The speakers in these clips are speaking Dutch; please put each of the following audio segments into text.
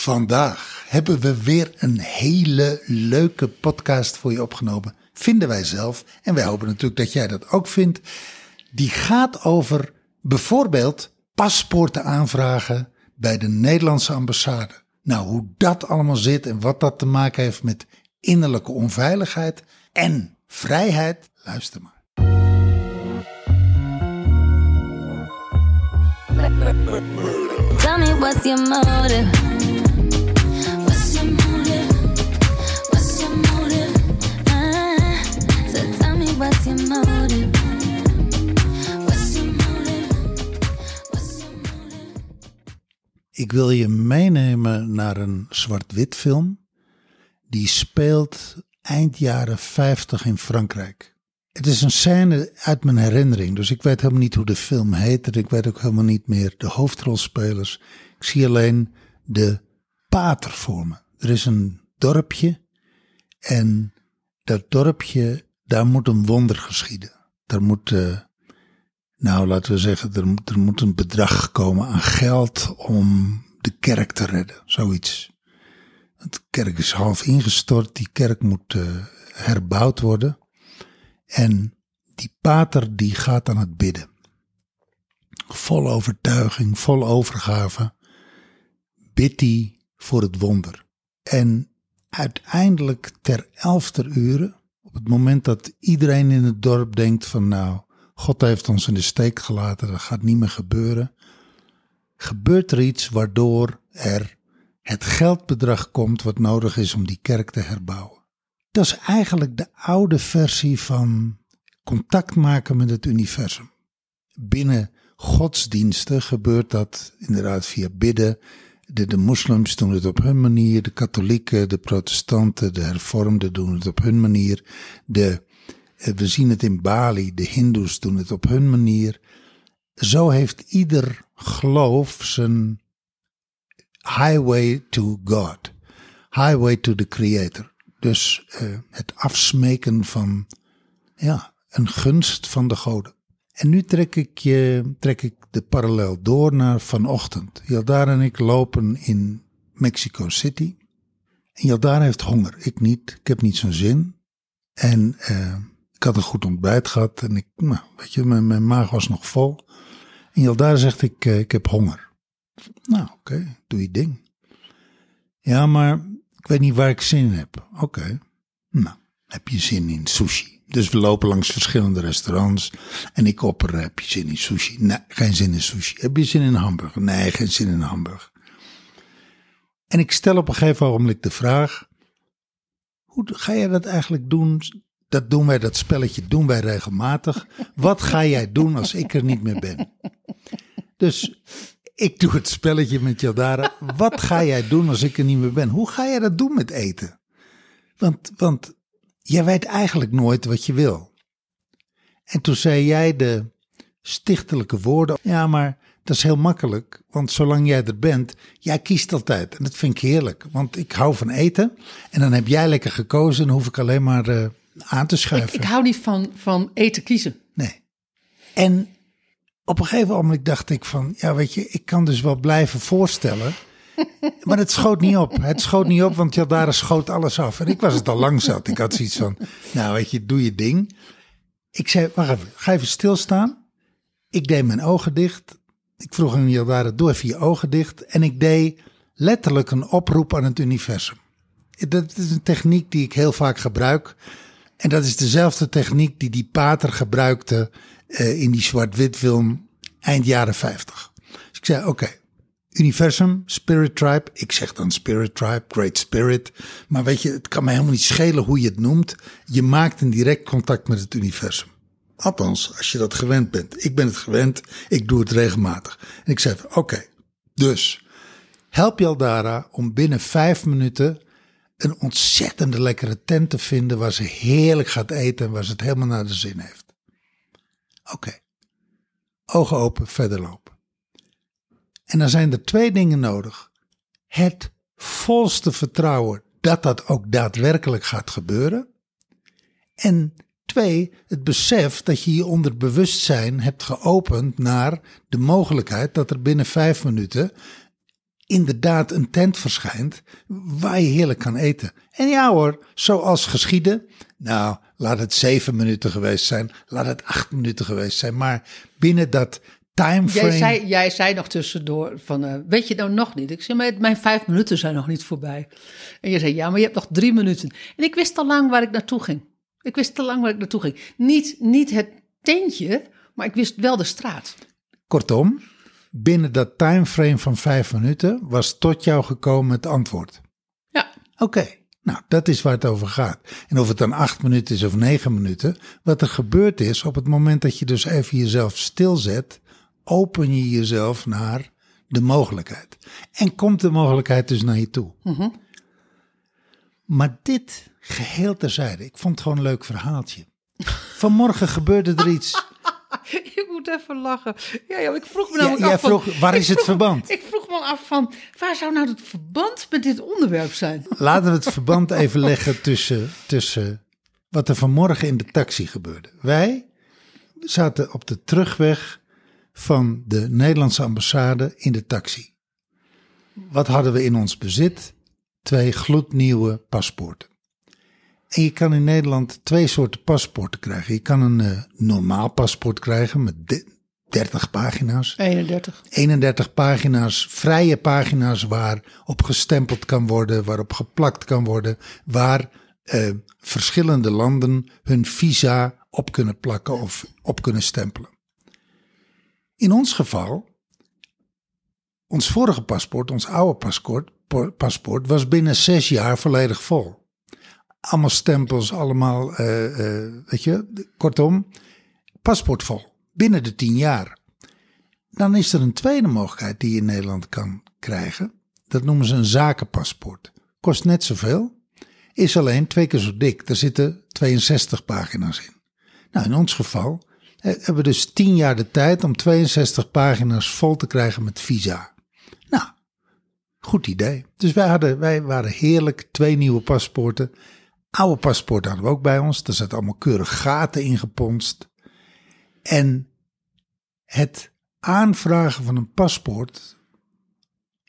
Vandaag hebben we weer een hele leuke podcast voor je opgenomen. Vinden wij zelf. En wij hopen natuurlijk dat jij dat ook vindt. Die gaat over bijvoorbeeld paspoorten aanvragen bij de Nederlandse ambassade. Nou, hoe dat allemaal zit en wat dat te maken heeft met innerlijke onveiligheid en vrijheid. Luister maar. What's your? Ik wil je meenemen naar een zwart-wit film. Die speelt eind jaren 50 in Frankrijk. Het is een scène uit mijn herinnering, dus ik weet helemaal niet hoe de film heet. en Ik weet ook helemaal niet meer de hoofdrolspelers. Ik zie alleen de pater voor me. Er is een dorpje en dat dorpje, daar moet een wonder geschieden. Daar moet, eh, nou laten we zeggen, er, moet- er moet een bedrag komen aan geld om de kerk te redden. Zoiets. De kerk is half ingestort, die kerk moet eh, herbouwd worden. En die pater die gaat aan het bidden. Vol overtuiging, vol overgave, bidt hij voor het wonder. En uiteindelijk ter elfter uren, op het moment dat iedereen in het dorp denkt van nou, God heeft ons in de steek gelaten, dat gaat niet meer gebeuren, gebeurt er iets waardoor er het geldbedrag komt wat nodig is om die kerk te herbouwen. Dat is eigenlijk de oude versie van contact maken met het universum. Binnen godsdiensten gebeurt dat inderdaad via bidden. De, moslims doen het op hun manier, de katholieken, de protestanten, de hervormden doen het op hun manier. De, eh, we zien het in Bali, de hindoes doen het op hun manier. Zo heeft ieder geloof zijn highway to God, highway to the creator. Dus eh, het afsmeken van ja, een gunst van de goden. En nu trek ik, je, trek ik de parallel door naar vanochtend. Jaldar en ik lopen in Mexico City. En Jaldar heeft honger. Ik niet. Ik heb niet zo'n zin. En eh, ik had een goed ontbijt gehad. En ik, nou, weet je, mijn, mijn maag was nog vol. En Jaldar zegt, ik, eh, ik heb honger. Nou, oké, doe je ding. Ja, maar ik weet niet waar ik zin in heb. Oké, nou, heb je zin in sushi? Dus we lopen langs verschillende restaurants en ik opper, heb je zin in sushi? Nee, geen zin in sushi. Heb je zin in een hamburger? Nee, geen zin in een hamburger. En ik stel op een gegeven ogenblik de vraag, hoe ga jij dat eigenlijk doen? Dat doen wij, dat spelletje doen wij regelmatig. Wat ga jij doen als ik er niet meer ben? Dus ik doe het spelletje met Jaldara. Wat ga jij doen als ik er niet meer ben? Hoe ga jij dat doen met eten? Want, want jij weet eigenlijk nooit wat je wil. En toen zei jij de stichtelijke woorden. Ja, maar dat is heel makkelijk. Want zolang jij er bent, jij kiest altijd. En dat vind ik heerlijk. Want ik hou van eten. En dan heb jij lekker gekozen. Dan hoef ik alleen maar eh, aan te Ik, schuiven. ik hou niet van, van eten kiezen. Nee. En op een gegeven moment dacht ik van, ja weet je, ik kan dus wel blijven voorstellen. Maar het schoot niet op. Het schoot niet op, want Jaldara schoot alles af. En ik was het al lang zat. Ik had zoiets van, nou weet je, doe je ding. Ik zei, wacht even, ga even stilstaan. Ik deed mijn ogen dicht. Ik vroeg aan Jaldara, doe even je ogen dicht. En ik deed letterlijk een oproep aan het universum. Dat is een techniek die ik heel vaak gebruik. En dat is dezelfde techniek die die pater gebruikte eh, in die zwart-wit film eind jaren 50. Dus ik zei, oké, universum, spirit tribe. Ik zeg dan spirit tribe, great spirit. Maar weet je, het kan me helemaal niet schelen hoe je het noemt. Je maakt een direct contact met het universum. Althans, als je dat gewend bent. Ik ben het gewend, ik doe het regelmatig. En ik zei, oké, dus help Jaldara om binnen vijf minuten een ontzettende lekkere tent te vinden waar ze heerlijk gaat eten en waar ze het helemaal naar de zin heeft. Oké. Ogen open, verder lopen. En dan zijn er twee dingen nodig. Het volste vertrouwen dat dat ook daadwerkelijk gaat gebeuren. En twee, het besef dat je je onder bewustzijn hebt geopend naar de mogelijkheid dat er binnen vijf minuten inderdaad een tent verschijnt waar je heerlijk kan eten. En ja hoor, zoals geschieden. Nou, laat het zeven minuten geweest zijn, laat het acht minuten geweest zijn. Maar binnen dat timeframe... Jij zei, jij zei nog tussendoor van, eh, weet je nou nog niet? Ik zei, mijn, mijn vijf minuten zijn nog niet voorbij. En je zei, ja, maar je hebt nog drie minuten. En ik wist al lang waar ik naartoe ging. Ik wist al lang waar ik naartoe ging. Niet, niet het tentje, maar ik wist wel de straat. Kortom, binnen dat timeframe van vijf minuten was tot jou gekomen het antwoord. Ja, Oké, nou dat is waar het over gaat. En of het dan acht minuten is of negen minuten, wat er gebeurd is op het moment dat je dus even jezelf stilzet, open je jezelf naar de mogelijkheid. En komt de mogelijkheid dus naar je toe. Maar dit geheel terzijde, ik vond het gewoon een leuk verhaaltje. Vanmorgen gebeurde er iets. ik moet even lachen. Ja, ja ik vroeg me Ja, namelijk af van- vroeg, waar is het verband? Ik vroeg me af van, waar zou nou het verband met dit onderwerp zijn? Laten we het verband even leggen tussen, tussen wat er vanmorgen in de taxi gebeurde. Wij zaten op de terugweg van de Nederlandse ambassade in de taxi. Wat hadden we in ons bezit? Twee gloednieuwe paspoorten. En je kan in Nederland twee soorten paspoorten krijgen. Je kan een eh, normaal paspoort krijgen met de- 30 pagina's. 31. 31 pagina's, vrije pagina's waar op gestempeld kan worden, waarop geplakt kan worden, waar eh, verschillende landen hun visa op kunnen plakken of op kunnen stempelen. In ons geval, ons vorige paspoort, ons oude paspoort, po- paspoort was binnen zes jaar volledig vol. Allemaal stempels, allemaal, eh, eh, weet je, kortom, paspoort vol. Binnen de tien jaar. Dan is er een tweede mogelijkheid die je in Nederland kan krijgen. Dat noemen ze een zakenpaspoort. Kost net zoveel. Is alleen twee keer zo dik. Er zitten 62 pagina's in. Nou, in ons geval hebben we dus 10 jaar de tijd om 62 pagina's vol te krijgen met visa. Nou, goed idee. Dus wij, hadden, wij waren heerlijk twee nieuwe paspoorten. Oude paspoorten hadden we ook bij ons. Daar zaten allemaal keurig gaten in geponst. En het aanvragen van een paspoort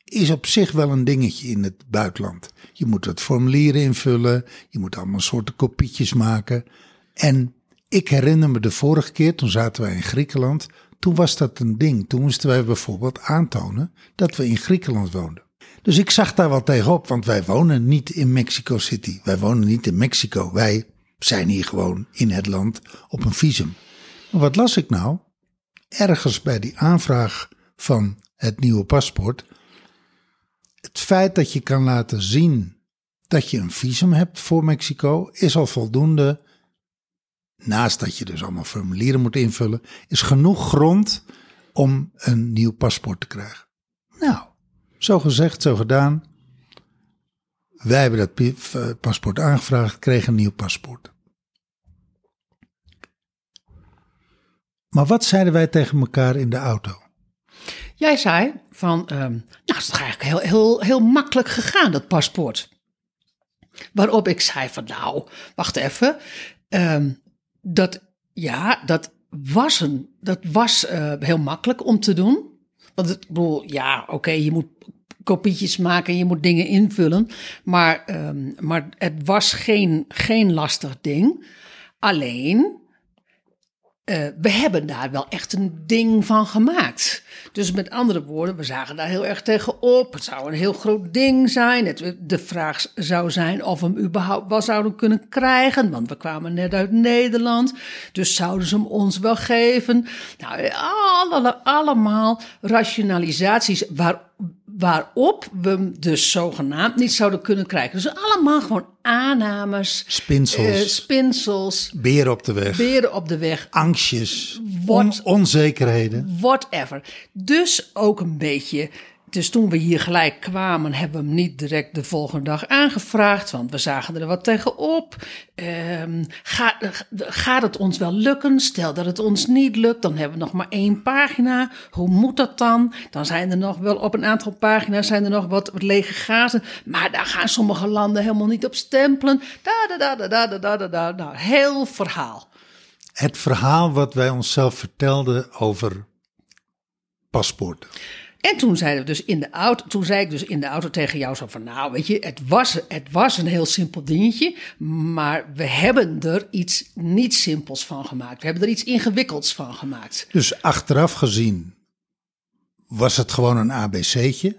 is op zich wel een dingetje in het buitenland. Je moet wat formulieren invullen, je moet allemaal soorten kopietjes maken. En ik herinner me de vorige keer, toen zaten wij in Griekenland, toen was dat een ding. Toen moesten wij bijvoorbeeld aantonen dat we in Griekenland woonden. Dus ik zag daar wel tegenop, want wij wonen niet in Mexico City. Wij wonen niet in Mexico. Wij zijn hier gewoon in het land op een visum. Maar wat las ik nou? Ergens bij die aanvraag van het nieuwe paspoort. Het feit dat je kan laten zien dat je een visum hebt voor Mexico is al voldoende. Naast dat je dus allemaal formulieren moet invullen, is genoeg grond om een nieuw paspoort te krijgen. Nou, zo gezegd, zo gedaan. Wij hebben dat eh, paspoort aangevraagd, kregen een nieuw paspoort. Maar wat zeiden wij tegen elkaar in de auto? Jij zei van, ehm, nou, het is eigenlijk heel, heel, heel makkelijk gegaan, dat paspoort. Waarop ik zei van, nou, wacht even. ehm, dat, ja, dat was, een, dat was eh, heel makkelijk om te doen. Want ik bedoel, ja, oké, je moet kopietjes maken, je moet dingen invullen. Maar, ehm, maar het was geen, geen lastig ding. Alleen, eh, we hebben daar wel echt een ding van gemaakt. Dus met andere woorden, we zagen daar heel erg tegenop. Het zou een heel groot ding zijn. Het, de vraag zou zijn of we hem überhaupt wel zouden kunnen krijgen. Want we kwamen net uit Nederland. Dus zouden ze hem ons wel geven. Nou, alle, allemaal rationalisaties waar, waarop we hem dus zogenaamd niet zouden kunnen krijgen. Dus allemaal gewoon aannames, Spinsels, eh, spinsels, beren op de weg, beren op de weg, angstjes, Wat- on- onzekerheden. whatever. Dus ook een beetje. Dus toen we hier gelijk kwamen, hebben we hem niet direct de volgende dag aangevraagd, want we zagen er wat tegenop. Ehm gaat, gaat het ons wel lukken? Stel dat het ons niet lukt, dan hebben we nog maar één pagina. Hoe moet dat dan? Dan zijn er nog wel op een aantal pagina's zijn er nog wat, lege gaten, maar daar gaan sommige landen helemaal niet op stempelen. Da, da, da, da, da, da, da, da. Nou, heel verhaal. Het verhaal wat wij onszelf vertelden over paspoorten. En toen zeiden we dus in de auto, toen zei ik dus in de auto tegen jou zo van, nou weet je, het was, het was een heel simpel dingetje, maar we hebben er iets niet simpels van gemaakt. We hebben er iets ingewikkelds van gemaakt. Dus achteraf gezien was het gewoon een ABC'tje.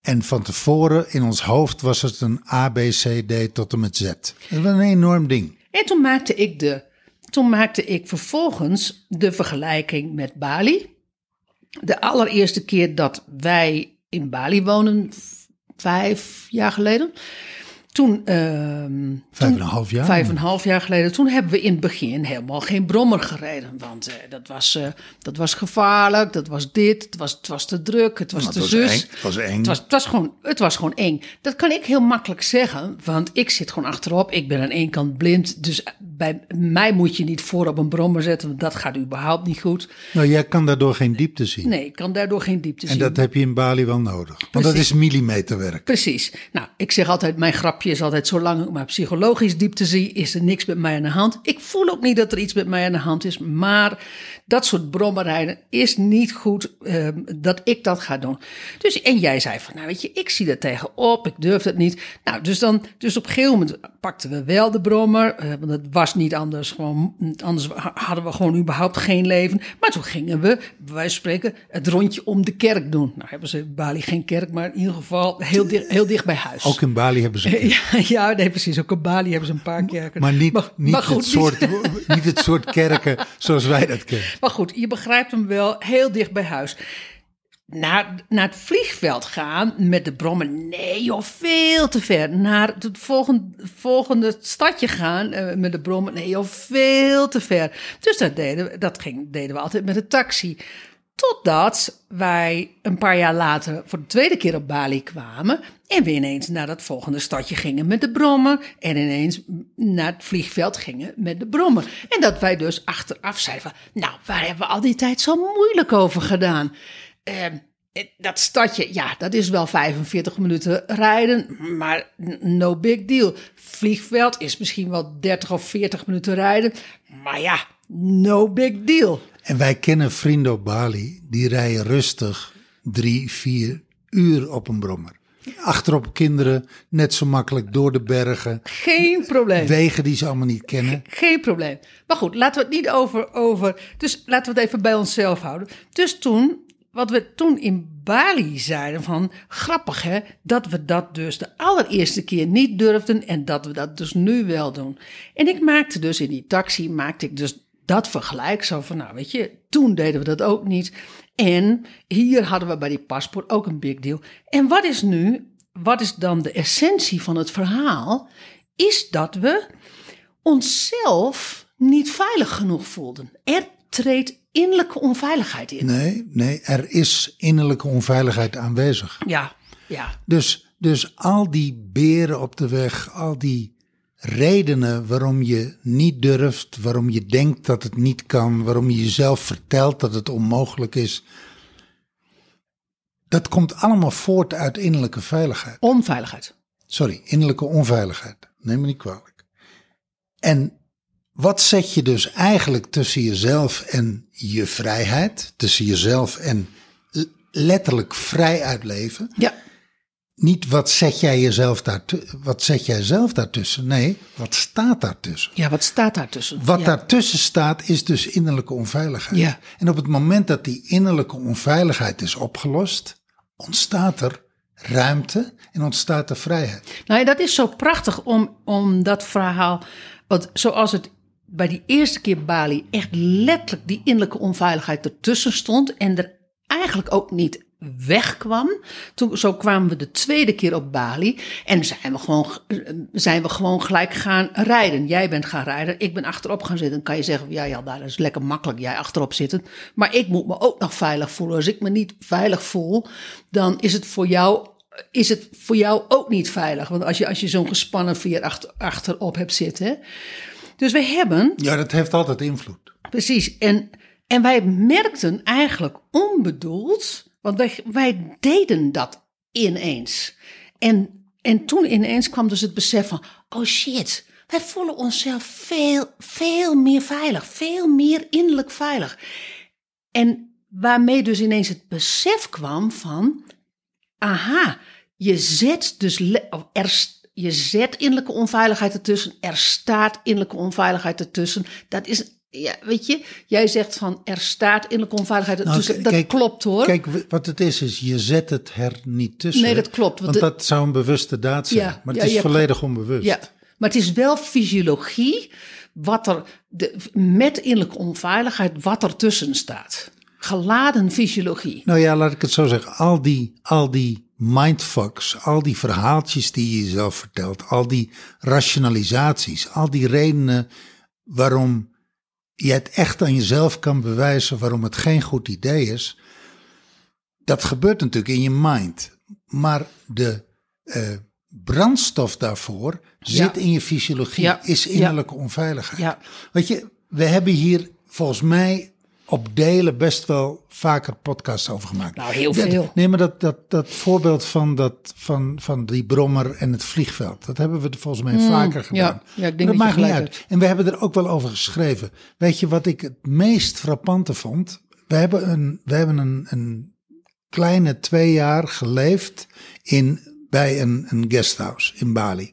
En van tevoren in ons hoofd was het een ABCD tot en met Z. Dat was een enorm ding. En toen maakte ik de, toen maakte ik vervolgens de vergelijking met Bali. De allereerste keer dat wij in Bali wonen, vijf jaar geleden. Toen, ehm, Vijf en een half jaar. Vijf en een half jaar geleden. Toen hebben we in het begin helemaal geen brommer gereden. Want eh, dat, was, eh, dat was gevaarlijk, dat was dit, het was, het was te druk, het was Het te was zus. eng, het was eng. Het was, het, was gewoon, het was gewoon eng. Dat kan ik heel makkelijk zeggen, want ik zit gewoon achterop. Ik ben aan één kant blind, dus bij mij moet je niet voor op een brommer zetten, want dat gaat überhaupt niet goed. Nou, jij kan daardoor geen diepte zien. Nee, ik kan daardoor geen diepte en zien. dat heb je in Bali wel nodig. Want dat is millimeterwerk. Precies. Nou, ik zeg altijd, mijn grapje is altijd, zolang ik maar psychologisch diepte zie, is er niks met mij aan de hand. Ik voel ook niet dat er iets met mij aan de hand is, maar dat soort brommerrijden is niet goed ehm, dat ik dat ga doen. Dus, en jij zei van, nou weet je, ik zie er tegenop, ik durf het niet. Nou, dus dan, dus op een gegeven moment pakten we wel de brommer, eh, want het was niet anders, gewoon, anders hadden we gewoon überhaupt geen leven. Maar toen gingen we, bij wijze van spreken, het rondje om de kerk doen. Nou hebben ze in Bali geen kerk, maar in ieder geval heel dicht, heel dicht bij huis. Ook in Bali hebben ze. Ja, ja, nee, precies. Ook op Bali hebben ze een paar kerken. Maar niet, niet, maar goed, het soort, niet het soort kerken zoals wij dat kennen. Maar goed, je begrijpt hem wel heel dicht bij huis. Naar, naar het vliegveld gaan met de brommen, nee joh, veel te ver. Naar het volgende, volgende stadje gaan eh, met de brommen, nee joh, veel te ver. Dus dat deden dat ging, deden we altijd met de taxi. Totdat wij een paar jaar later voor de tweede keer op Bali kwamen. En we ineens naar dat volgende stadje gingen met de brommer. En ineens naar het vliegveld gingen met de brommer. En dat wij dus achteraf zeiden van, nou, waar hebben we al die tijd zo moeilijk over gedaan? Ehm, eh, dat stadje, ja, dat is wel 45 minuten rijden, maar no big deal. Vliegveld is misschien wel 30 of 40 minuten rijden, maar ja, no big deal. En wij kennen vrienden op Bali, die rijden rustig drie, vier uur op een brommer. Achterop kinderen, net zo makkelijk door de bergen. Geen probleem. Wegen die ze allemaal niet kennen. Geen probleem. Maar goed, laten we het niet over, over. Dus laten we het even bij onszelf houden. Dus toen, wat we toen in Bali zeiden van. Grappig hè, dat we dat dus de allereerste keer niet durfden. En dat we dat dus nu wel doen. En ik maakte dus in die taxi, maakte ik dus dat vergelijk. Zo van, nou weet je, toen deden we dat ook niet. En hier hadden we bij die paspoort ook een big deal. En wat is nu, wat is dan de essentie van het verhaal? Is dat we onszelf niet veilig genoeg voelden. Er treedt innerlijke onveiligheid in. Nee, nee, er is innerlijke onveiligheid aanwezig. Ja, ja. Dus, dus al die beren op de weg, al die redenen waarom je niet durft, waarom je denkt dat het niet kan, waarom je jezelf vertelt dat het onmogelijk is. Dat komt allemaal voort uit innerlijke veiligheid. Onveiligheid. Sorry, innerlijke onveiligheid. Neem me niet kwalijk. En wat zet je dus eigenlijk tussen jezelf en je vrijheid? Tussen jezelf en letterlijk vrij uitleven? Ja, Niet wat zet jij jezelf daartu- wat zet jij zelf daartussen? Nee, wat staat daartussen? ja wat staat daartussen? Wat ja. daartussen staat is dus innerlijke onveiligheid. Ja. En op het moment dat die innerlijke onveiligheid is opgelost, ontstaat er ruimte en ontstaat er vrijheid. Nou ja, dat is zo prachtig om, om dat verhaal. Want zoals het bij die eerste keer Bali echt letterlijk die innerlijke onveiligheid ertussen stond. En er eigenlijk ook niet wegkwam. Toen, zo kwamen we de tweede keer op Bali. En zijn we, gewoon, zijn we gewoon gelijk gaan rijden. Jij bent gaan rijden, ik ben achterop gaan zitten. Dan kan je zeggen, ja, ja, daar is lekker makkelijk, jij achterop zitten. Maar ik moet me ook nog veilig voelen. Als ik me niet veilig voel, dan is het voor jou is het voor jou ook niet veilig. Want als je, als je zo'n gespannen veer achter, achterop hebt zitten. Dus we hebben, Ja, dat heeft altijd invloed. precies, en, en wij merkten eigenlijk onbedoeld, want wij, wij deden dat ineens. En, en toen ineens kwam dus het besef van, oh shit, wij voelen onszelf veel, veel meer veilig, veel meer innerlijk veilig. En waarmee dus ineens het besef kwam van, aha, je zet dus er, je zet innerlijke onveiligheid ertussen, er staat innerlijke onveiligheid ertussen. Dat is, ja, weet je, jij zegt van er staat innerlijke onveiligheid Nou, ertussen. dat kijk- klopt hoor. Kijk, wat het is, is je zet het er niet tussen. Nee, dat klopt, want Want, de- dat zou een bewuste daad zijn. Ja, maar het is hebt volledig onbewust. Ja, maar het is wel fysiologie wat er de, met innerlijke onveiligheid wat ertussen staat. Geladen fysiologie. Nou ja, laat ik het zo zeggen. Al die, al die mindfucks, al die verhaaltjes die je jezelf vertelt, al die rationalisaties, al die redenen waarom je het echt aan jezelf kan bewijzen waarom het geen goed idee is, dat gebeurt natuurlijk in je mind. Maar de eh, brandstof daarvoor zit in je fysiologie, Ja. is innerlijke onveiligheid. Weet je, we hebben hier volgens mij op delen best wel vaker podcasts over gemaakt. Nou, heel Dat- veel. Nee, maar dat, dat, dat voorbeeld van, dat, van, van die brommer en het vliegveld, dat hebben we volgens mij vaker gedaan. Mm, ja, ik denk dat dat maakt niet uit. En we hebben er ook wel over geschreven. Weet je wat ik het meest frappante vond? We hebben een, we hebben een, een kleine twee jaar geleefd in, bij een, een guesthouse in Bali.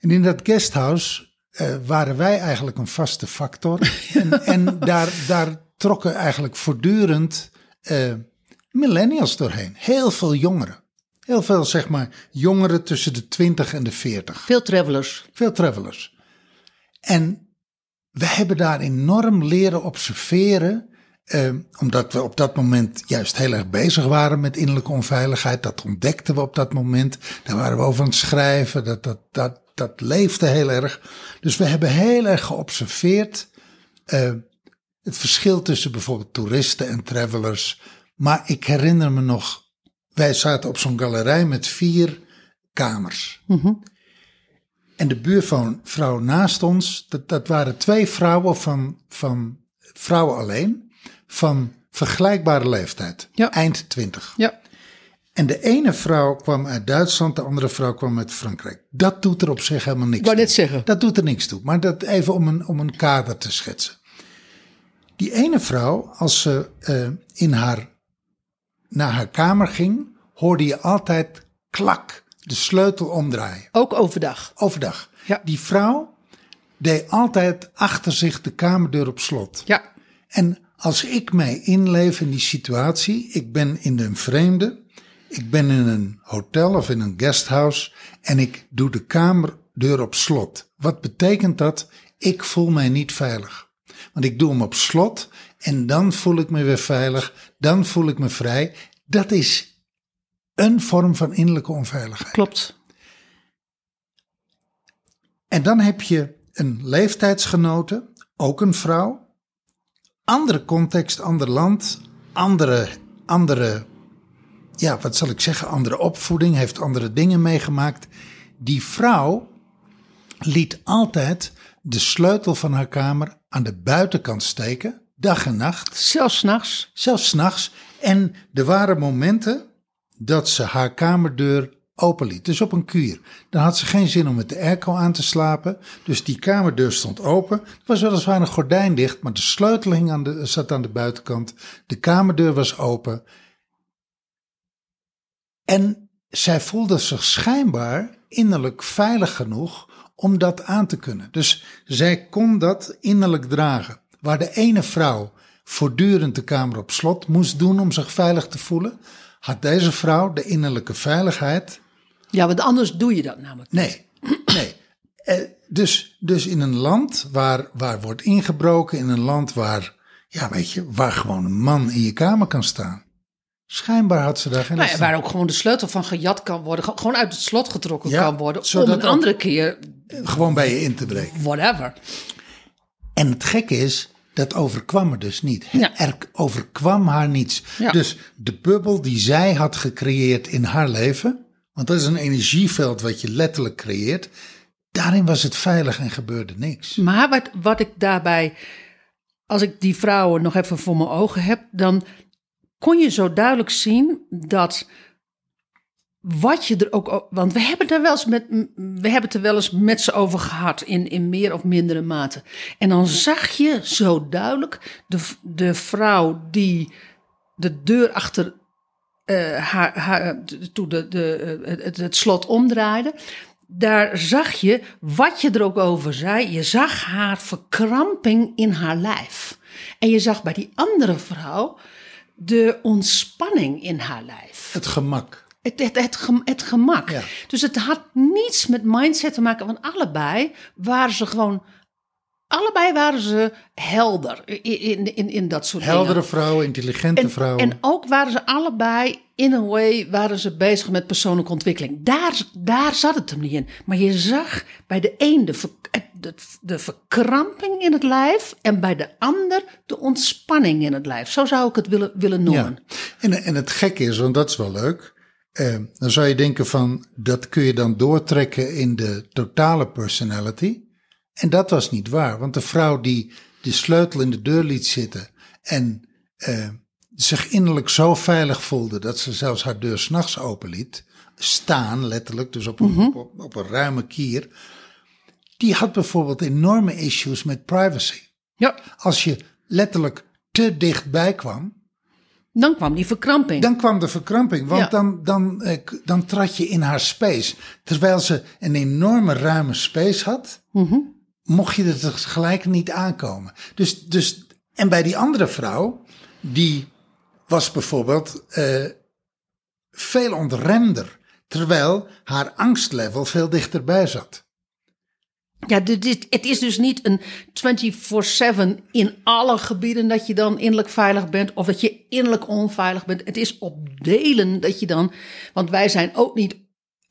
En in dat guesthouse eh, waren wij eigenlijk een vaste factor. en en daar, daar trokken eigenlijk voortdurend eh, millennials doorheen. Heel veel jongeren. Heel veel, zeg maar, jongeren tussen de 20 en de 40. Veel travelers. Veel travelers. En we hebben daar enorm leren observeren. eh, omdat we op dat moment juist heel erg bezig waren met innerlijke onveiligheid. Dat ontdekten we op dat moment. Daar waren we over aan het schrijven. Dat, dat, dat, dat leefde heel erg. Dus we hebben heel erg geobserveerd. eh, het verschil tussen bijvoorbeeld toeristen en travelers. Maar ik herinner me nog. Wij zaten op zo'n galerij met vier kamers. En de buurvrouw naast ons, dat, dat waren twee vrouwen van, van vrouwen alleen, van vergelijkbare leeftijd, Ja. eind twintig. Ja. En de ene vrouw kwam uit Duitsland, de andere vrouw kwam uit Frankrijk. Dat doet er op zich helemaal niks Ik wou toe. net zeggen. Dat doet er niks toe, maar dat even om een, om een kader te schetsen. Die ene vrouw, als ze eh, in haar, naar haar kamer ging, hoorde je altijd klak, de sleutel omdraaien. Ook overdag. Overdag. Ja. Die vrouw deed altijd achter zich de kamerdeur op slot. Ja. En als ik mij inleef in die situatie, ik ben in een vreemde, ik ben in een hotel of in een guesthouse en ik doe de kamerdeur op slot. Wat betekent dat? Ik voel mij niet veilig. Want ik doe hem op slot en dan voel ik me weer veilig, dan voel ik me vrij. Dat is een vorm van innerlijke onveiligheid. Klopt. En dan heb je een leeftijdsgenote, ook een vrouw. Andere context, ander land, andere, andere, ja, wat zal ik zeggen, andere opvoeding, heeft andere dingen meegemaakt. Die vrouw liet altijd de sleutel van haar kamer aan de buitenkant steken, dag en nacht. Zelfs nachts. Zelfs s'nachts. En er waren momenten dat ze haar kamerdeur openliet. Dus op een kuur. Dan had ze geen zin om met de airco aan te slapen. Dus die kamerdeur stond open. Er was weliswaar een gordijn dicht, maar de sleutel hing aan de, zat aan de buitenkant. De kamerdeur was open. En zij voelde zich schijnbaar innerlijk veilig genoeg om dat aan te kunnen. Dus zij kon dat innerlijk dragen. Waar de ene vrouw voortdurend de kamer op slot moest doen om zich veilig te voelen, had deze vrouw de innerlijke veiligheid. Ja, want anders doe je dat namelijk. niet. Nee, nee. Eh, dus, dus in een land waar, waar wordt ingebroken, in een land waar, ja, weet je, waar gewoon een man in je kamer kan staan. Schijnbaar had ze daar geen Nou ja, waar ook gewoon de sleutel van gejat kan worden. ge- Gewoon uit het slot getrokken Ja, kan worden. Om een andere keer, Gewoon bij je in te breken. whatever. En het gekke is, dat overkwam er dus niet. Ja. Er overkwam haar niets. Dus de bubbel die zij had gecreëerd in haar leven, want dat is een energieveld wat je letterlijk creëert, daarin was het veilig en gebeurde niks. Maar wat, wat ik daarbij, als ik die vrouwen nog even voor mijn ogen heb, dan kon je zo duidelijk zien dat wat je er ook. Want we hebben, daar wel eens met, we hebben het er wel eens met ze over gehad. In, in meer of mindere mate. En dan zag je zo duidelijk de, de vrouw die de deur achter eh, haar, haar, toen de, de, eh, het slot omdraaide. Daar zag je, wat je er ook over zei, je zag haar verkramping in haar lijf. En je zag bij die andere vrouw de ontspanning in haar lijf. Het gemak. Het, het, het, gem- het gemak. Ja. Dus het had niets met mindset te maken, want allebei waren ze gewoon. Allebei waren ze helder in, in, in, dat soort dingen. Heldere vrouwen, intelligente En, vrouwen. en ook waren ze allebei, in een way, waren ze bezig met persoonlijke ontwikkeling. Daar, daar zat het hem niet in. Maar je zag bij de een de, de, de verkramping in het lijf en bij de ander de ontspanning in het lijf. Zo zou ik het willen, willen noemen. Ja. En, en het gekke is, want dat is wel leuk. eh, dan zou je denken van, dat kun je dan doortrekken in de totale personality. En dat was niet waar, want de vrouw die de sleutel in de deur liet zitten en eh, zich innerlijk zo veilig voelde dat ze zelfs haar deur s'nachts open liet, staan letterlijk, dus op een, op, op een ruime kier, die had bijvoorbeeld enorme issues met privacy. Ja, Als je letterlijk te dichtbij kwam, dan kwam die verkramping. dan kwam de verkramping, want Ja. dan, dan, eh, dan trad je in haar space. Terwijl ze een enorme ruime space had, Mhm. mocht je er tegelijk niet aankomen. Dus, dus, en bij die andere vrouw, die was bijvoorbeeld eh, veel ontremder. Terwijl haar angstlevel veel dichterbij zat. Ja, dit, het is dus niet een 24-7 in alle gebieden dat je dan innerlijk veilig bent of dat je innerlijk onveilig bent. Het is op delen dat je dan, want wij zijn ook niet,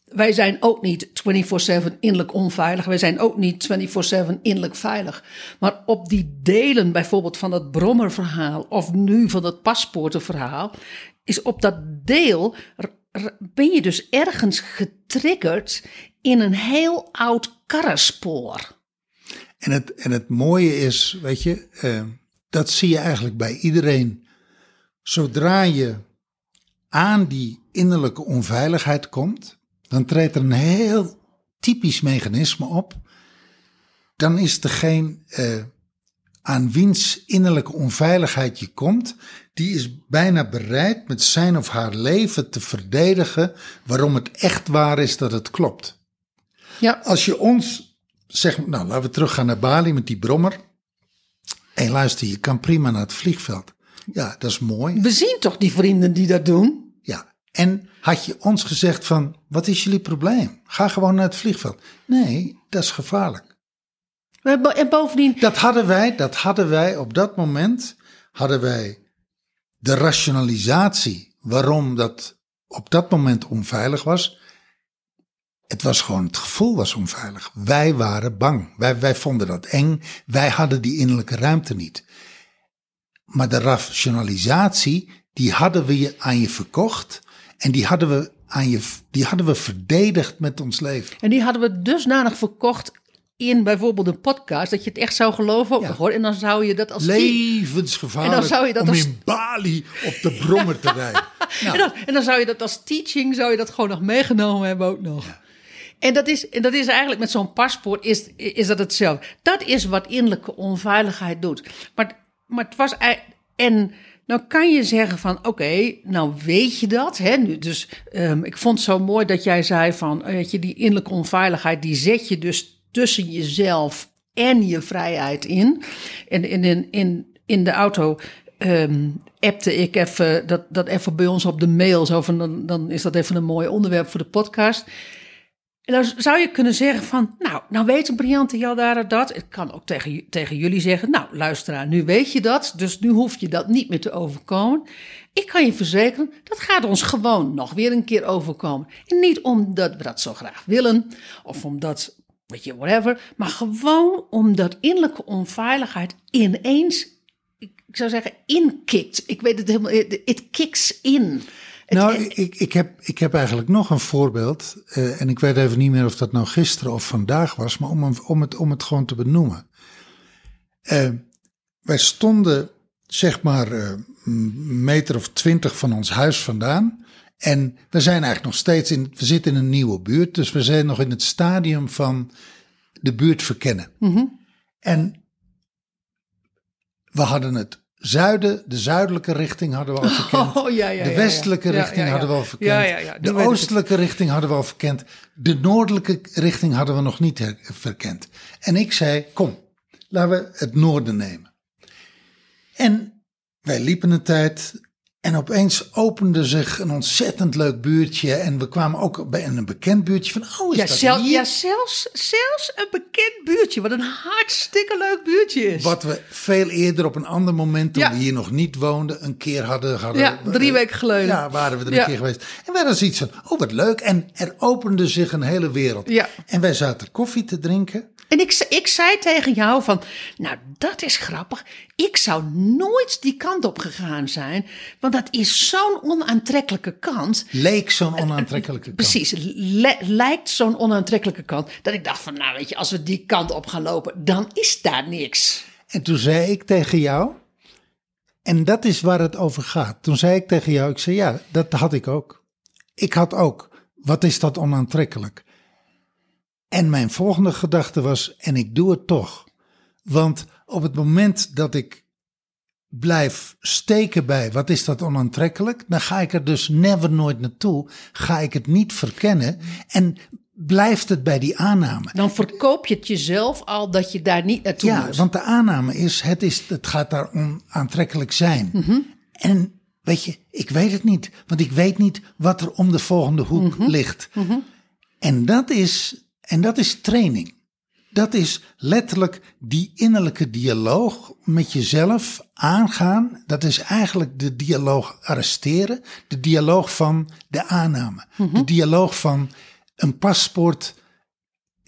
wij zijn ook niet 24-7 innerlijk onveilig. Wij zijn ook niet 24-7 innerlijk veilig. Maar op die delen bijvoorbeeld van dat brommerverhaal of nu van dat paspoortenverhaal, is op dat deel ben je dus ergens getriggerd in een heel oud karrenspoor. En het, en het mooie is, weet je, eh, dat zie je eigenlijk bij iedereen. Zodra je aan die innerlijke onveiligheid komt, dan treedt er een heel typisch mechanisme op. Dan is degene eh, aan wiens innerlijke onveiligheid je komt, die is bijna bereid met zijn of haar leven te verdedigen waarom het echt waar is dat het klopt. Ja, Als je ons zegt, nou laten we teruggaan naar Bali met die brommer. En luister, je kan prima naar het vliegveld. Ja, dat is mooi. we zien toch die vrienden die dat doen? Ja. En had je ons gezegd van, wat is jullie probleem? Ga gewoon naar het vliegveld. Nee, dat is gevaarlijk. En bovendien, Dat hadden wij, dat hadden wij op dat moment, hadden wij de rationalisatie waarom dat op dat moment onveilig was. Het was gewoon, het gevoel was onveilig. Wij waren bang. Wij, wij vonden dat eng. Wij hadden die innerlijke ruimte niet. Maar de rationalisatie, die hadden we je aan je verkocht. En die hadden we aan je, die hadden we verdedigd met ons leven. en die hadden we dusdanig verkocht in bijvoorbeeld een podcast, dat je het echt zou geloven. Ja. hoor. En dan zou je dat als Levensgevaarlijk En dan zou je dat om als- in Bali op de brommer te rijden. Nou, En dan, en dan zou je dat als teaching, zou je dat gewoon nog meegenomen hebben ook nog. En dat is, en dat is eigenlijk met zo'n paspoort, is, is dat hetzelfde. Dat is wat innerlijke onveiligheid doet. Maar, maar het was en nou kan je zeggen van, oké, nou weet je dat. Hè? Nu, dus ehm, ik vond het zo mooi dat jij zei van, eh, weet je, die innerlijke onveiligheid, die zet je dus tussen jezelf en je vrijheid in. En in, in, in, in de auto ehm appte ik even dat, dat even bij ons op de mail. Zo van, dan, dan is dat even een mooi onderwerp voor de podcast. En dan zou je kunnen zeggen van, nou, nou weet een briljante Jaldara dat. Ik kan ook tegen, tegen jullie zeggen, nou luisteraar, nu weet je dat. Dus nu hoef je dat niet meer te overkomen. Ik kan je verzekeren, dat gaat ons gewoon nog weer een keer overkomen. En niet omdat we dat zo graag willen, of omdat, weet je, whatever. Maar gewoon omdat innerlijke onveiligheid ineens, ik zou zeggen, inkikt. Ik weet het helemaal, it kicks in. Het- nou, ik, ik, heb, ik heb eigenlijk nog een voorbeeld. eh, en ik weet even niet meer of dat nou gisteren of vandaag was. Maar om, om, het, om het gewoon te benoemen. Eh, wij stonden zeg maar eh, een meter of twintig van ons huis vandaan. En we zijn eigenlijk nog steeds in, we zitten in een nieuwe buurt, dus we zijn nog in het stadium van de buurt verkennen. En we hadden het zuiden, de zuidelijke richting hadden we al verkend. Oh, ja, ja, de westelijke ja. Richting hadden we al verkend. De oostelijke richting hadden we al verkend. De noordelijke richting hadden we nog niet verkend. En ik zei, kom, laten we het noorden nemen. En wij liepen een tijd en opeens opende zich een ontzettend leuk buurtje. En we kwamen ook bij een bekend buurtje van, oh is Ja, dat zel- hier? ja zelfs, zelfs een bekend buurtje, wat een hartstikke leuk buurtje is. Wat we veel eerder op een ander moment, toen Ja. we hier nog niet woonden, een keer hadden. hadden Ja, drie weken geleden. Ja, waren we er een Ja. keer geweest. En wij hadden zoiets van, oh wat leuk. En er opende zich een hele wereld. Ja. En wij zaten koffie te drinken. En ik, ik zei tegen jou van, nou dat is grappig. Ik zou nooit die kant op gegaan zijn, want dat is zo'n onaantrekkelijke kant. Leek zo'n onaantrekkelijke kant. Precies, lijkt zo'n onaantrekkelijke kant. Dat ik dacht van, nou weet je, als we die kant op gaan lopen, dan is daar niks. En toen zei ik tegen jou, en dat is waar het over gaat. Toen zei ik tegen jou, ik zei ja, dat had ik ook. Ik had ook, wat is dat onaantrekkelijk? En mijn volgende gedachte was, en ik doe het toch. Want op het moment dat ik blijf steken bij, wat is dat onaantrekkelijk? Dan ga ik er dus never nooit naartoe. Ga ik het niet verkennen en blijft het bij die aanname. Dan verkoop je het jezelf al dat je daar niet naartoe Ja, moet. want de aanname is het, is, het gaat daar onaantrekkelijk zijn. Mhm. En weet je, ik weet het niet. Want ik weet niet wat er om de volgende hoek Mhm. ligt. En, dat is, en dat is training. Dat is letterlijk die innerlijke dialoog met jezelf aangaan. Dat is eigenlijk de dialoog arresteren. De dialoog van de aanname. Mhm. De dialoog van een paspoort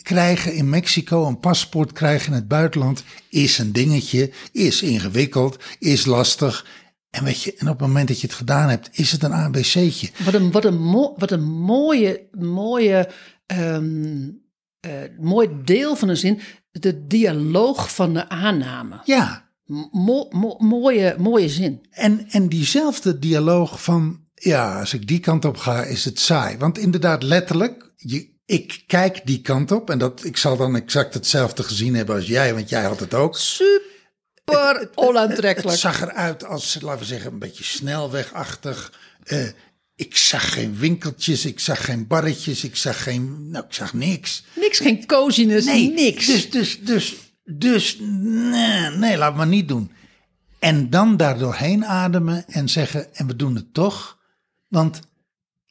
krijgen in Mexico, een paspoort krijgen in het buitenland, is een dingetje, is ingewikkeld, is lastig. En weet je, en op het moment dat je het gedaan hebt, is het een ABC'tje. Wat een, wat een, mo- wat een mooie, mooie, ehm, eh, mooi deel van een zin. De dialoog van de aanname. Ja, Mo- mo- mooie, mooie zin. en, en diezelfde dialoog van, ja, als ik die kant op ga, is het saai. Want inderdaad, letterlijk, je, ik kijk die kant op en dat, ik zal dan exact hetzelfde gezien hebben als jij, want jij had het ook. Super onaantrekkelijk. Het zag eruit als, laten we zeggen, een beetje snelwegachtig. Eh, ik zag geen winkeltjes, ik zag geen barretjes, ik zag geen, nou, ik zag niks. Niks, geen coziness, niks. Dus, dus, dus, dus, nee, nee, laat maar niet doen. En dan daar doorheen ademen en zeggen, en we doen het toch. Want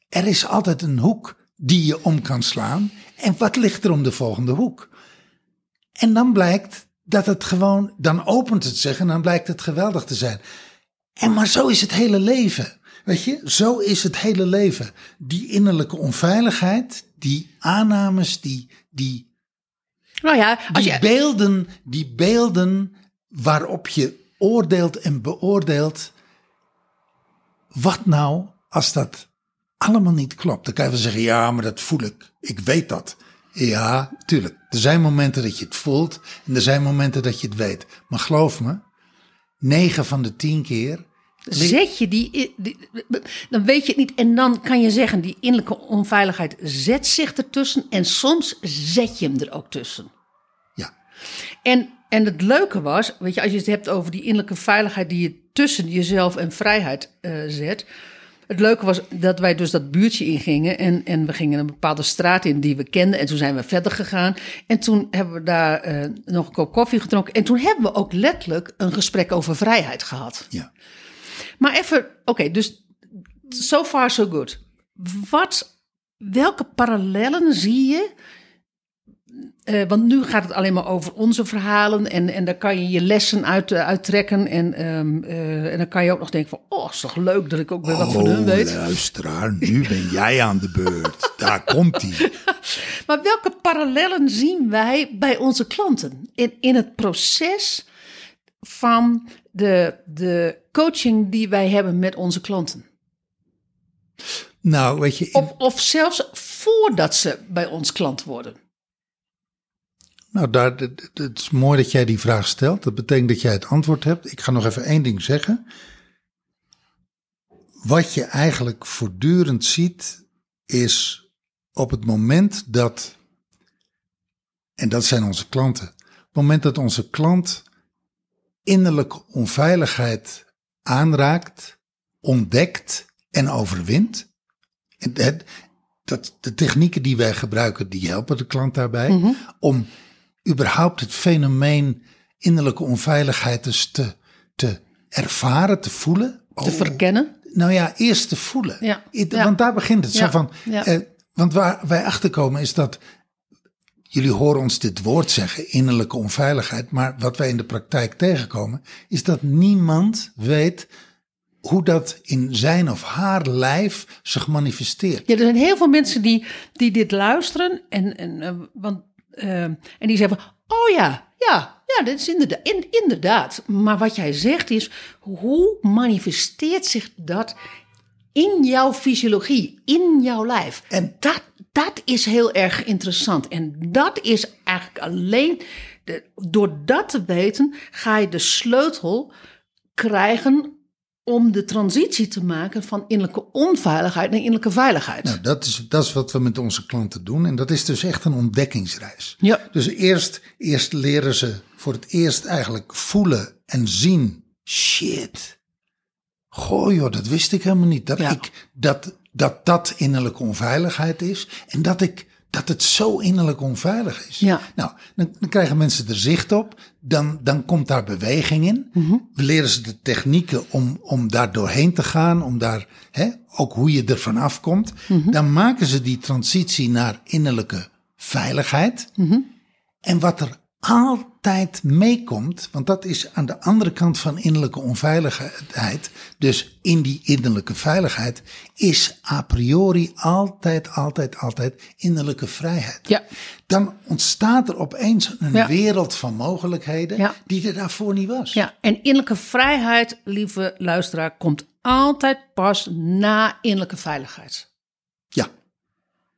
er is altijd een hoek die je om kan slaan. En wat ligt er om de volgende hoek? En dan blijkt dat het gewoon, dan opent het zich en dan blijkt het geweldig te zijn. En maar zo is het hele leven. Weet je, zo is het hele leven. Die innerlijke onveiligheid, die aannames, die, die, nou ja, als die je, beelden, die beelden waarop je oordeelt en beoordeelt. Wat nou als dat allemaal niet klopt? Dan kan je wel zeggen, ja, maar dat voel ik. Ik weet dat. Ja, tuurlijk. Er zijn momenten dat je het voelt en er zijn momenten dat je het weet. Maar geloof me, negen van de tien keer. Zet je die, die- dan weet je het niet. En dan kan je zeggen, die innerlijke onveiligheid zet zich ertussen. En soms zet je hem er ook tussen. Ja, En, en het leuke was, weet je, als je het hebt over die innerlijke veiligheid die je tussen jezelf en vrijheid eh, zet. Het leuke was dat wij dus dat buurtje ingingen en, en we gingen een bepaalde straat in die we kenden. En toen zijn we verder gegaan. En toen hebben we daar eh, nog een kop koffie gedronken. En toen hebben we ook letterlijk een gesprek over vrijheid gehad. ja. Maar even, oké, dus so far so good. Wat, welke parallellen zie je? Eh, want nu gaat het alleen maar over onze verhalen en, en daar kan je je lessen uit, eh, uittrekken. En, ehm, eh, en dan kan je ook nog denken van, oh, is toch leuk dat ik ook weer wat van hun weet. luisteraar, nu ben jij aan de beurt. Daar komt hij. Maar welke parallellen zien wij bij onze klanten in, in het proces van de, de coaching die wij hebben met onze klanten? Nou, weet je, in- Of, of zelfs voordat ze bij ons klant worden. Nou, daar, het het is mooi dat jij die vraag stelt. Dat betekent dat jij het antwoord hebt. Ik ga nog even één ding zeggen. wat je eigenlijk voortdurend ziet, is op het moment dat, en dat zijn onze klanten, op het moment dat onze klant innerlijke onveiligheid aanraakt, ontdekt en overwint. En het, dat, de technieken die wij gebruiken, die helpen de klant daarbij om überhaupt het fenomeen innerlijke onveiligheid dus te, te ervaren, te voelen. Te Oh, verkennen. nou ja, eerst te voelen. Ja. Want daar begint het. Zo van, ja. eh, want waar wij achter komen is dat. Jullie horen ons dit woord zeggen, innerlijke onveiligheid. Maar wat wij in de praktijk tegenkomen, is dat niemand weet hoe dat in zijn of haar lijf zich manifesteert. Ja, er zijn heel veel mensen die, die dit luisteren en, en, eh, want, eh, en die zeggen: Oh ja, ja, ja, dat is inderdaad, in, inderdaad. Maar wat jij zegt is: hoe manifesteert zich dat in jouw fysiologie, in jouw lijf? En dat, dat is heel erg interessant. En dat is eigenlijk alleen, de, door dat te weten, ga je de sleutel krijgen om de transitie te maken van innerlijke onveiligheid naar innerlijke veiligheid. Nou, dat is, dat is wat we met onze klanten doen. En dat is dus echt een ontdekkingsreis. Ja. Dus eerst, eerst leren ze voor het eerst eigenlijk voelen en zien. Shit. Goh joh, dat wist ik helemaal niet. Dat Ja. ik, dat, dat dat innerlijke onveiligheid is. En dat ik, dat het zo innerlijk onveilig is. Ja. Nou, dan, dan krijgen mensen er zicht op. Dan, dan komt daar beweging in. We leren ze de technieken om, om daar doorheen te gaan. Om daar, hè, ook hoe je er vanaf komt. Dan maken ze die transitie naar innerlijke veiligheid. En wat er altijd meekomt, want dat is aan de andere kant van innerlijke onveiligheid, dus in die innerlijke veiligheid, is a priori altijd, altijd, altijd innerlijke vrijheid. Ja. Dan ontstaat er opeens een Ja. wereld van mogelijkheden Ja. die er daarvoor niet was. Ja, en innerlijke vrijheid, lieve luisteraar, komt altijd pas na innerlijke veiligheid. Ja.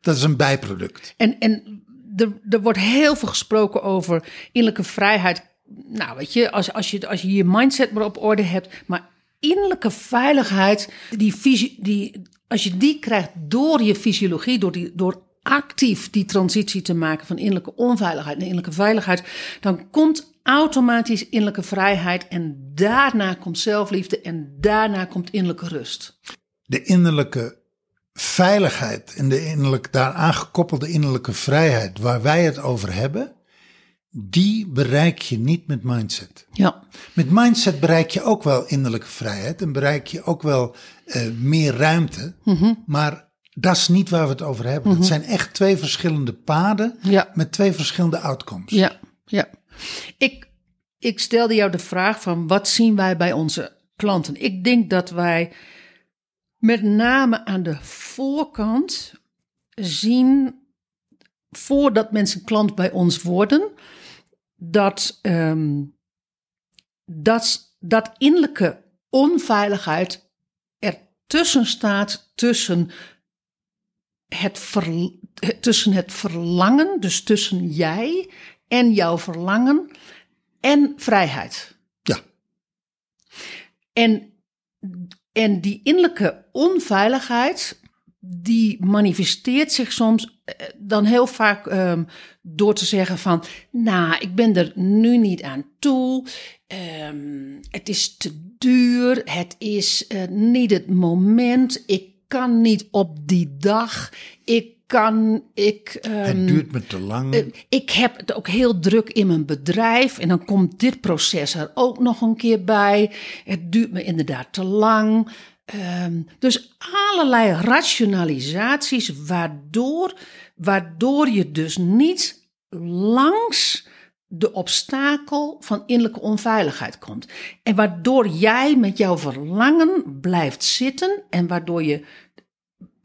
dat is een bijproduct. En, en er, er wordt heel veel gesproken over innerlijke vrijheid. Nou, weet je, als, als, je, als je je mindset maar op orde hebt. Maar innerlijke veiligheid, die, die, als je die krijgt door je fysiologie, door, die, door actief die transitie te maken van innerlijke onveiligheid naar innerlijke veiligheid, dan komt automatisch innerlijke vrijheid en daarna komt zelfliefde en daarna komt innerlijke rust. De innerlijke veiligheid en de innerlijk, daaraan gekoppelde innerlijke vrijheid waar wij het over hebben, die bereik je niet met mindset. Ja, Met mindset bereik je ook wel innerlijke vrijheid en bereik je ook wel eh, meer ruimte. Maar dat is niet waar we het over hebben. Het zijn echt twee verschillende paden Ja. met twee verschillende outcomes. Ja, ja. Ik, ik stelde jou de vraag van wat zien wij bij onze klanten? Ik denk dat wij met name aan de voorkant zien, voordat mensen klant bij ons worden, dat, ehm, dat, dat innerlijke onveiligheid ertussen staat tussen het, ver, tussen het verlangen, dus tussen jij en jouw verlangen en vrijheid. Ja. En, en die innerlijke onveiligheid, die manifesteert zich soms eh, dan heel vaak ehm, door te zeggen van, nou, ik ben er nu niet aan toe. Ehm, het is te duur. Het is eh, niet het moment. Ik kan niet op die dag. Ik kan, ik. ehm, Het duurt me te lang. eh, ik heb het ook heel druk in mijn bedrijf. En dan komt dit proces er ook nog een keer bij. Het duurt me inderdaad te lang. Ehm, dus allerlei rationalisaties waardoor, waardoor je dus niet langs de obstakel van innerlijke onveiligheid komt. En waardoor jij met jouw verlangen blijft zitten en waardoor je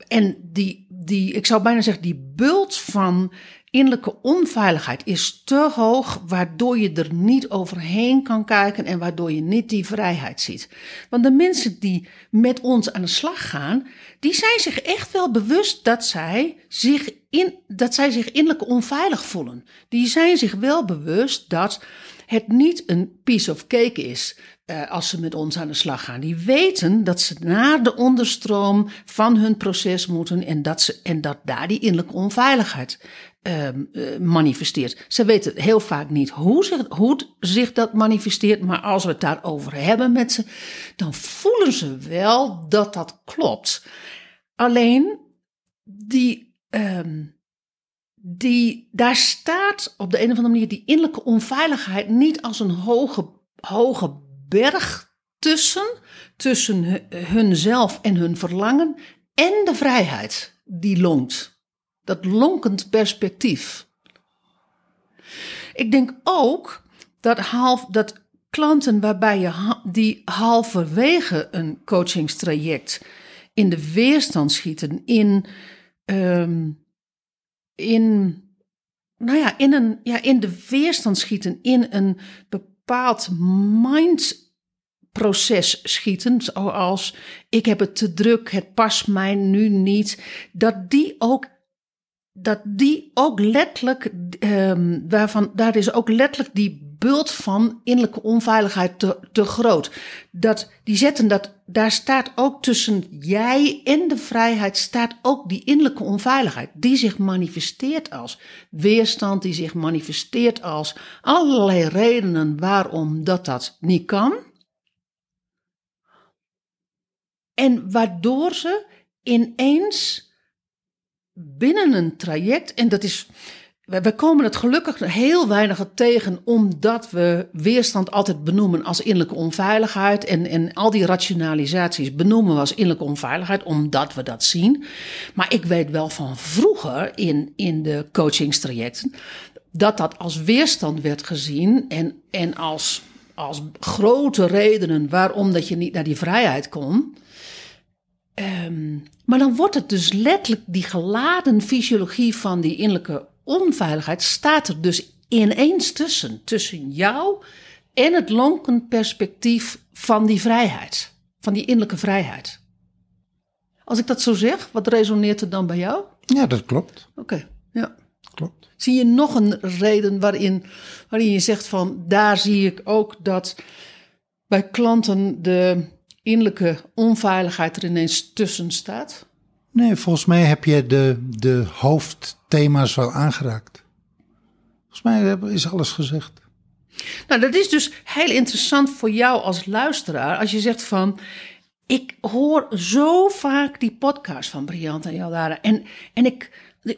en die, die, ik zou bijna zeggen, die bult van innerlijke onveiligheid is te hoog, waardoor je er niet overheen kan kijken en waardoor je niet die vrijheid ziet. Want de mensen die met ons aan de slag gaan, die zijn zich echt wel bewust dat zij zich, in, dat zij zich innerlijk onveilig voelen. Die zijn zich wel bewust dat het niet een piece of cake is. Eh, als ze met ons aan de slag gaan. Die weten dat ze naar de onderstroom van hun proces moeten en dat, ze, en dat daar die innerlijke onveiligheid ehm, eh, manifesteert. Ze weten heel vaak niet hoe zich, hoe zich dat manifesteert, maar als we het daarover hebben met ze, dan voelen ze wel dat dat klopt. Alleen die. ehm, die, daar staat op de een of andere manier die innerlijke onveiligheid niet als een hoge, hoge berg tussen, tussen hu- hunzelf en hun verlangen en de vrijheid die lonkt. Dat lonkend perspectief. Ik denk ook dat, half, dat klanten waarbij je die halverwege een coachingstraject in de weerstand schieten, in, ehm, in, nou ja, in, een, ja, in de weerstand schieten, in een bepaald mindproces schieten, zoals ik heb het te druk, het past mij nu niet, dat die ook dat die ook letterlijk, waarvan, daar is ook letterlijk die bult van innerlijke onveiligheid te, te groot. Dat, die zetten dat, daar staat ook tussen jij en de vrijheid, staat ook die innerlijke onveiligheid, die zich manifesteert als weerstand, die zich manifesteert als allerlei redenen waarom dat dat niet kan. En waardoor ze ineens binnen een traject, en dat is. We, komen het gelukkig heel weinig tegen, omdat we weerstand altijd benoemen als innerlijke onveiligheid. En, en al die rationalisaties benoemen we als innerlijke onveiligheid, omdat we dat zien. Maar ik weet wel van vroeger in, in de coachingstrajecten dat dat als weerstand werd gezien en, en als, als grote redenen waarom dat je niet naar die vrijheid kon. Ehm, maar dan wordt het dus letterlijk die geladen fysiologie van die innerlijke onveiligheid staat er dus ineens tussen. Tussen jou en het lonkend perspectief van die vrijheid. Van die innerlijke vrijheid. Als ik dat zo zeg, wat resoneert er dan bij jou? Ja, dat klopt. Oké, ja. klopt. Zie je nog een reden waarin, waarin je zegt van daar zie ik ook dat bij klanten de innerlijke onveiligheid er ineens tussen staat? Nee, volgens mij heb je de, de hoofdthema's wel aangeraakt. Volgens mij is alles gezegd. Nou, dat is dus heel interessant voor jou als luisteraar. Als je zegt van, ik hoor zo vaak die podcast van Briant en Jaldara. En, en ik,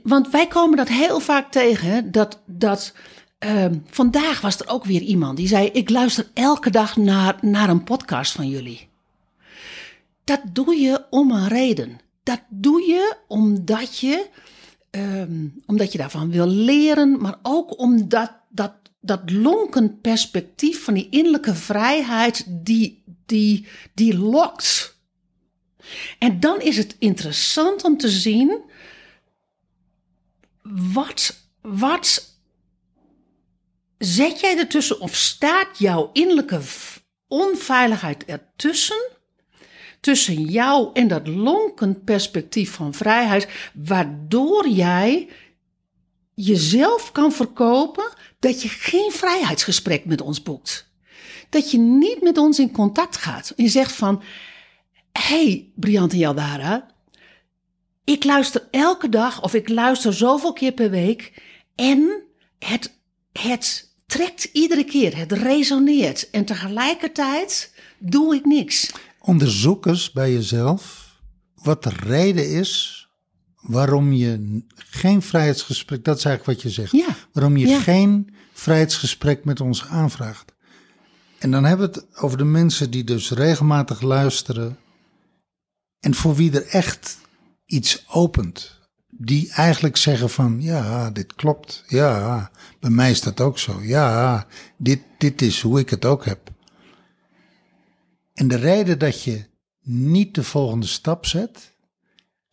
want wij komen dat heel vaak tegen, dat, dat ehm, vandaag was er ook weer iemand die zei, ik luister elke dag naar, naar een podcast van jullie. Dat doe je om een reden. Dat doe je omdat je, ehm, omdat je daarvan wil leren, maar ook omdat dat, dat lonkend perspectief van die innerlijke vrijheid, die, die, die lokt. En dan is het interessant om te zien wat, wat zet jij ertussen of staat jouw innerlijke onveiligheid ertussen? Tussen jou en dat lonkend perspectief van vrijheid, waardoor jij jezelf kan verkopen dat je geen vrijheidsgesprek met ons boekt. Dat je niet met ons in contact gaat en je zegt van, hey Briante Jaldara, ik luister elke dag of ik luister zoveel keer per week en het, het trekt iedere keer, het resoneert en tegelijkertijd doe ik niks. Onderzoek eens bij jezelf wat de reden is waarom je geen vrijheidsgesprek, dat is eigenlijk wat je zegt, Ja. waarom je Ja. geen vrijheidsgesprek met ons aanvraagt. En dan hebben we het over de mensen die dus regelmatig luisteren en voor wie er echt iets opent. Die eigenlijk zeggen van, ja, dit klopt. Ja, bij mij is dat ook zo. Ja, dit, dit is hoe ik het ook heb. En de reden dat je niet de volgende stap zet,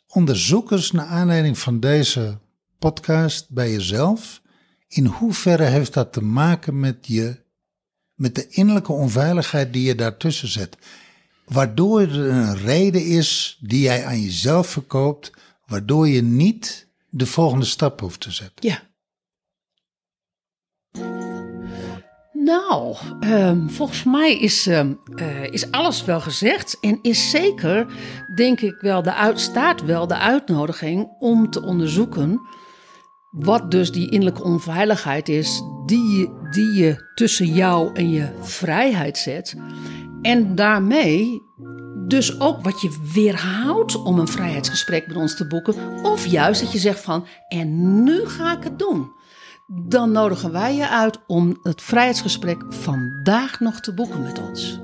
onderzoek eens naar aanleiding van deze podcast bij jezelf. In hoeverre heeft dat te maken met je, met de innerlijke onveiligheid die je daartussen zet? Waardoor er een reden is die jij aan jezelf verkoopt, waardoor je niet de volgende stap hoeft te zetten. Ja. Nou, ehm, volgens mij is, ehm, eh, is alles wel gezegd. En is zeker, denk ik wel, de uit, staat wel de uitnodiging om te onderzoeken. wat dus die innerlijke onveiligheid is. die die je tussen jou en je vrijheid zet. En daarmee dus ook wat je weerhoudt om een vrijheidsgesprek met ons te boeken. Of juist dat je zegt van, en nu ga ik het doen. Dan nodigen wij je uit om het vrijheidsgesprek vandaag nog te boeken met ons.